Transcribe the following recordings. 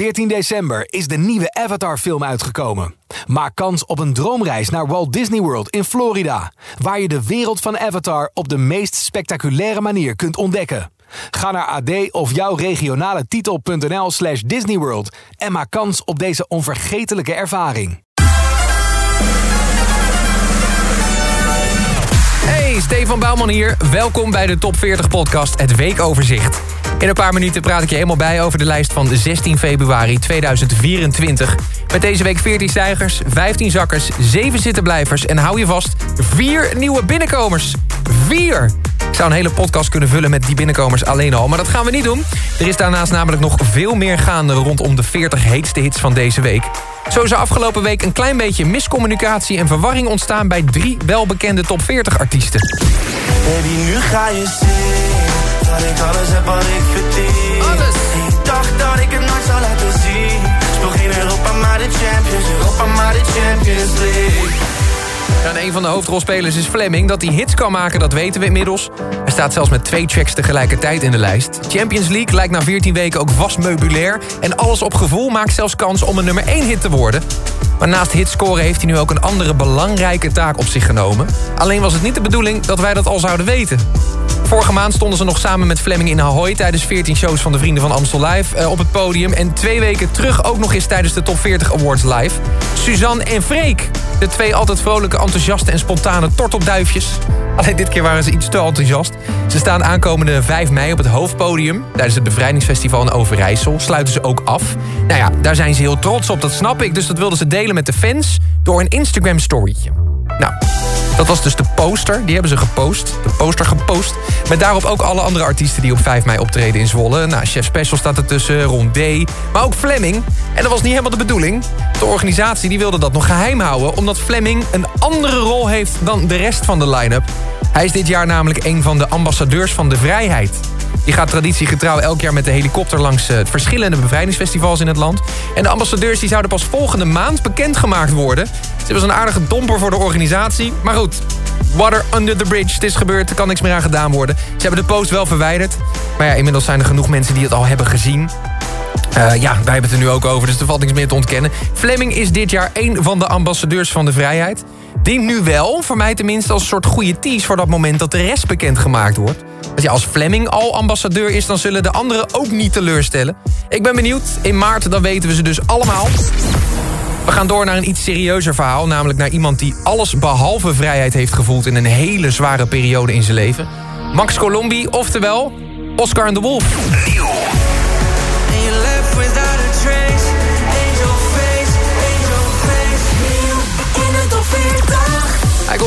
14 december is de nieuwe Avatar-film uitgekomen. Maak kans op een droomreis naar Walt Disney World in Florida, waar je de wereld van Avatar op de meest spectaculaire manier kunt ontdekken. Ga naar ad of jouw regionale titel.nl slash Disneyworld en maak kans op deze onvergetelijke ervaring. Hey, Stefan Bouwman hier. Welkom bij de Top 40 podcast, het weekoverzicht. In een paar minuten praat ik je helemaal bij over de lijst van 16 februari 2024. Met deze week 14 stijgers, 15 zakkers, 7 zittenblijvers... en hou je vast, 4 nieuwe binnenkomers. 4! Ik zou een hele podcast kunnen vullen met die binnenkomers alleen al... maar dat gaan we niet doen. Er is daarnaast namelijk nog veel meer gaande... rondom de 40 heetste hits van deze week. Zo is er afgelopen week een klein beetje miscommunicatie en verwarring ontstaan... bij drie welbekende top 40 artiesten. Baby, nu ga je zien dat ik alles heb wat ik verdien. Alles. En ik dacht dat ik het nooit zou laten zien. Speel geen Europa, maar de Champions. Europa, maar de Champions League. Ja, en een van de hoofdrolspelers is Fleming. Dat hij hits kan maken, dat weten we inmiddels. Hij staat zelfs met twee tracks tegelijkertijd in de lijst. Champions League lijkt na 14 weken ook vast meubilair. En alles op gevoel maakt zelfs kans om een nummer 1 hit te worden. Maar naast hitscoren heeft hij nu ook een andere belangrijke taak op zich genomen. Alleen was het niet de bedoeling dat wij dat al zouden weten. Vorige maand stonden ze nog samen met Fleming in Ahoy... tijdens 14 shows van de Vrienden van Amstel Live eh, op het podium. En twee weken terug ook nog eens tijdens de Top 40 Awards live. Suzanne en Freek. De twee altijd vrolijke, enthousiaste en spontane tortelduifjes. Alleen dit keer waren ze iets te enthousiast. Ze staan aankomende 5 mei op het hoofdpodium. Tijdens het bevrijdingsfestival in Overijssel sluiten ze ook af. Nou ja, daar zijn ze heel trots op, dat snap ik. Dus dat wilden ze delen met de fans door een Instagram-storytje. Nou, dat was dus de poster. Die hebben ze gepost. De poster gepost. Met daarop ook alle andere artiesten die op 5 mei optreden in Zwolle. Nou, Chef Special staat ertussen, Ron D. Maar ook Fleming. En dat was niet helemaal de bedoeling. De organisatie die wilde dat nog geheim houden... omdat Fleming een andere rol heeft dan de rest van de line-up. Hij is dit jaar namelijk een van de ambassadeurs van de vrijheid. Die gaat traditiegetrouw elk jaar met de helikopter langs eh, verschillende bevrijdingsfestivals in het land. En de ambassadeurs die zouden pas volgende maand bekendgemaakt worden. Dit was een aardige domper voor de organisatie. Maar goed, water under the bridge. Het is gebeurd, er kan niks meer aan gedaan worden. Ze hebben de post wel verwijderd. Maar ja, inmiddels zijn er genoeg mensen die het al hebben gezien. Uh, ja, wij hebben het er nu ook over, dus er valt niks meer te ontkennen. Fleming is dit jaar een van de ambassadeurs van de vrijheid. Dient nu wel, voor mij tenminste, als een soort goede tease... voor dat moment dat de rest bekendgemaakt wordt. Want ja, als Fleming al ambassadeur is... dan zullen de anderen ook niet teleurstellen. Ik ben benieuwd. In maart dan weten we ze dus allemaal. We gaan door naar een iets serieuzer verhaal. Namelijk naar iemand die alles behalve vrijheid heeft gevoeld... in een hele zware periode in zijn leven. Max Colombi, oftewel Oscar en de Wolf.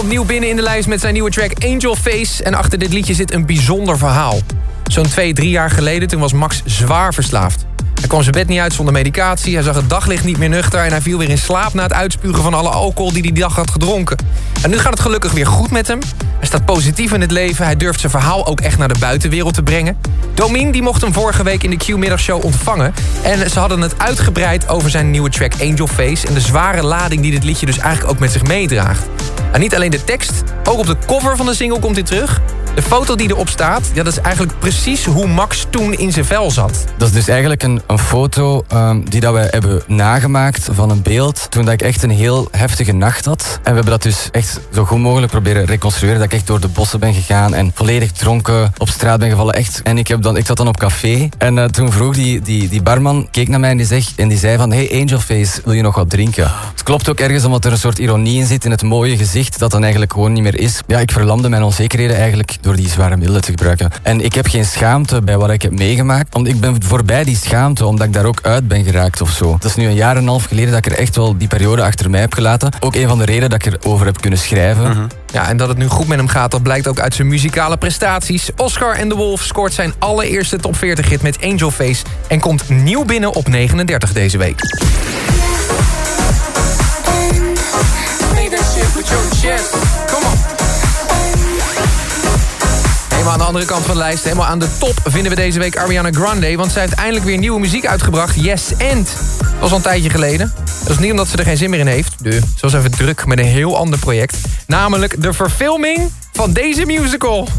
Nieuw binnen in de lijst met zijn nieuwe track Angel Face. En achter dit liedje zit een bijzonder verhaal. Zo'n twee, drie jaar geleden toen was Max zwaar verslaafd. Hij kwam zijn bed niet uit zonder medicatie. Hij zag het daglicht niet meer nuchter. En hij viel weer in slaap na het uitspugen van alle alcohol die hij die dag had gedronken. En nu gaat het gelukkig weer goed met hem. Hij staat positief in het leven. Hij durft zijn verhaal ook echt naar de buitenwereld te brengen. Domien die mocht hem vorige week in de Q-middagshow ontvangen. En ze hadden het uitgebreid over zijn nieuwe track Angel Face... en de zware lading die dit liedje dus eigenlijk ook met zich meedraagt. En niet alleen de tekst, ook op de cover van de single komt hij terug. De foto die erop staat, ja, dat is eigenlijk precies hoe Max toen in zijn vel zat. Dat is dus eigenlijk een, een foto ehm, die dat we hebben nagemaakt van een beeld toen dat ik echt een heel heftige nacht had. En we hebben dat dus echt zo goed mogelijk proberen reconstrueren. Dat ik echt door de bossen ben gegaan en volledig dronken op straat ben gevallen. Echt. En ik, heb dan, ik zat dan op café en eh, toen vroeg die, die, die barman, keek naar mij en die, zegt, en die zei van hey Angelface, wil je nog wat drinken? Het klopt ook ergens omdat er een soort ironie in zit in het mooie gezicht dat dan eigenlijk gewoon niet meer is. Ja, ik verlamde mijn onzekerheden eigenlijk door die zware middelen te gebruiken. En ik heb geen schaamte bij wat ik heb meegemaakt. Want ik ben voorbij die schaamte, omdat ik daar ook uit ben geraakt of zo. Dat is nu een jaar en een half geleden dat ik er echt wel die periode achter mij heb gelaten. Ook een van de redenen dat ik erover heb kunnen schrijven. Ja, en dat het nu goed met hem gaat, dat blijkt ook uit zijn muzikale prestaties. Oscar en de Wolf scoort zijn allereerste top 40 hit met Angel Face... en komt nieuw binnen op 39 deze week. Helemaal aan de andere kant van de lijst, helemaal aan de top... vinden we deze week Ariana Grande... want zij heeft eindelijk weer nieuwe muziek uitgebracht, Yes And. Dat was al een tijdje geleden. Dat is niet omdat ze er geen zin meer in heeft. De, ze was even druk met een heel ander project. Namelijk de verfilming van deze musical.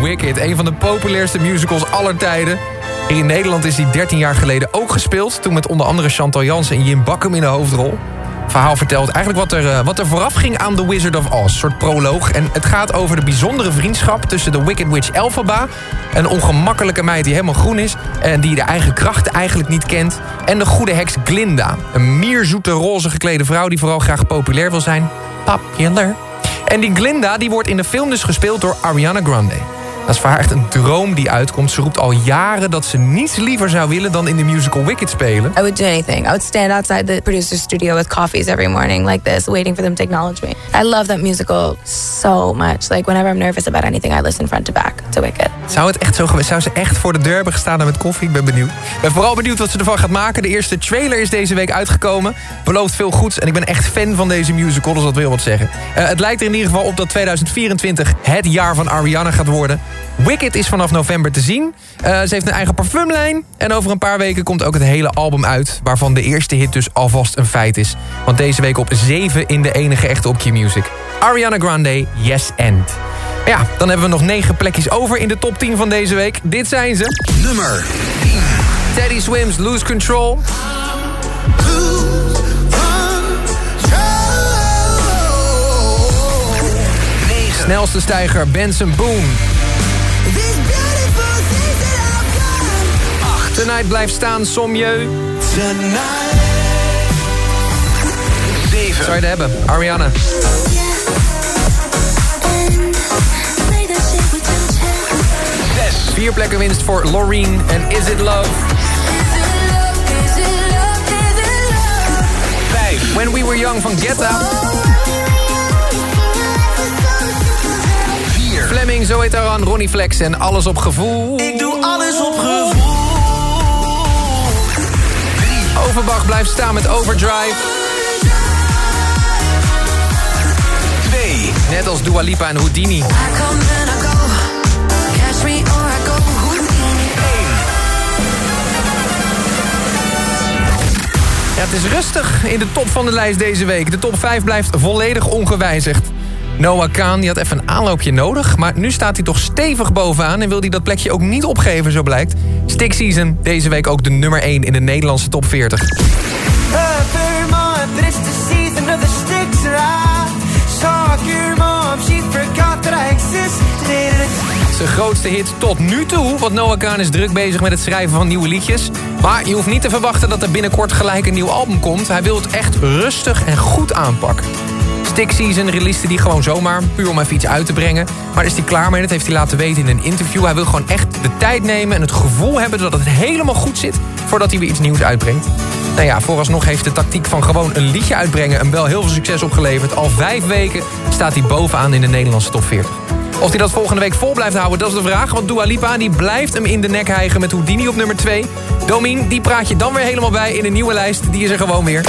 Wicked, een van de populairste musicals aller tijden. Hier in Nederland is hij 13 jaar geleden ook gespeeld. Toen met onder andere Chantal Jansen en Jim Bakkum in de hoofdrol. Het verhaal vertelt eigenlijk wat er, eh, wat er vooraf ging aan The Wizard of Oz. Een soort proloog. En het gaat over de bijzondere vriendschap tussen de Wicked Witch Elphaba... een ongemakkelijke meid die helemaal groen is... en die de eigen krachten eigenlijk niet kent... en de goede heks Glinda. Een mierzoete roze geklede vrouw die vooral graag populair wil zijn. Popular. En die Glinda die wordt in de film dus gespeeld door Ariana Grande. Dat is voor haar echt een droom die uitkomt. Ze roept al jaren dat ze niets liever zou willen dan in de musical Wicked spelen. I would do anything. I would stand outside the producer's studio with coffees every morning like this, waiting for them to acknowledge me. I love that musical so much. Like whenever I'm nervous about anything, I listen front to back to Wicked. Zou het echt zo geweest? Zou ze echt voor de deur hebben gestaan met koffie? Ik ben benieuwd. Ik ben vooral benieuwd wat ze ervan gaat maken. De eerste trailer is deze week uitgekomen. Belooft veel goeds en ik ben echt fan van deze musical, dus dat wil wat zeggen. Uh, het lijkt er in ieder geval op dat 2024 het jaar van Ariana gaat worden. Wicked is vanaf november te zien. Uh, ze heeft een eigen parfumlijn. En over een paar weken komt ook het hele album uit... waarvan de eerste hit dus alvast een feit is. Want deze week op 7 in de enige echte op Q-Music. Ariana Grande, Yes and. Ja, dan hebben we nog 9 plekjes over in de top 10 van deze week. Dit zijn ze. Nummer Teddy Swims, Lose Control. Snelste stijger, Benson Boone. Tonight blijft staan, Somjeu. Zou je het hebben, Ariana. Vier plekken winst voor Loreen en Is It Love. Vijf. When We Were Young van Get Up. Vier. Fleming, zo heet aan Ronnie Flex en Alles op Gevoel. Ik doe alles op gevoel. Overbach blijft staan met Overdrive. Twee. Net als Dua Lipa en Houdini. Ja, het is rustig in de top van de lijst deze week. De top 5 blijft volledig ongewijzigd. Noah Kaan die had even een aanloopje nodig... maar nu staat hij toch stevig bovenaan... en wil hij dat plekje ook niet opgeven, zo blijkt. Stick Season, deze week ook de nummer 1 in de Nederlandse top 40. Every month, but it's the season of the sticks and I saw your mom. She forgot that I existed. Zijn grootste hit tot nu toe, want Noah Kaan is druk bezig met het schrijven van nieuwe liedjes. Maar je hoeft niet te verwachten dat er binnenkort gelijk een nieuw album komt. Hij wil het echt rustig en goed aanpakken. Stick Season releaste die gewoon zomaar, puur om even iets uit te brengen. Maar is hij klaar mee, dat heeft hij laten weten in een interview. Hij wil gewoon echt de tijd nemen en het gevoel hebben dat het helemaal goed zit... voordat hij weer iets nieuws uitbrengt. Nou ja, vooralsnog heeft de tactiek van gewoon een liedje uitbrengen... hem wel heel veel succes opgeleverd. Al vijf weken staat hij bovenaan in de Nederlandse top 40. Of hij dat volgende week vol blijft houden, dat is de vraag. Want Dua Lipa die blijft hem in de nek hijgen met Houdini op nummer 2. Domien, die praat je dan weer helemaal bij in een nieuwe lijst. Die is er gewoon weer.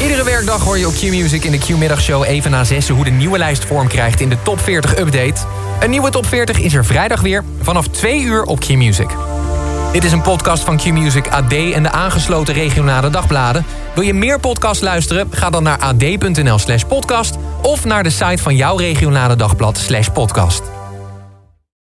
Iedere werkdag hoor je op Q-Music in de Q-middagshow even na zessen... hoe de nieuwe lijst vorm krijgt in de Top 40 Update. Een nieuwe Top 40 is er vrijdag weer vanaf 2 uur op Q-Music. Dit is een podcast van Q-Music AD en de aangesloten regionale dagbladen. Wil je meer podcast luisteren? Ga dan naar ad.nl slash podcast... of naar de site van jouw regionale dagblad slash podcast.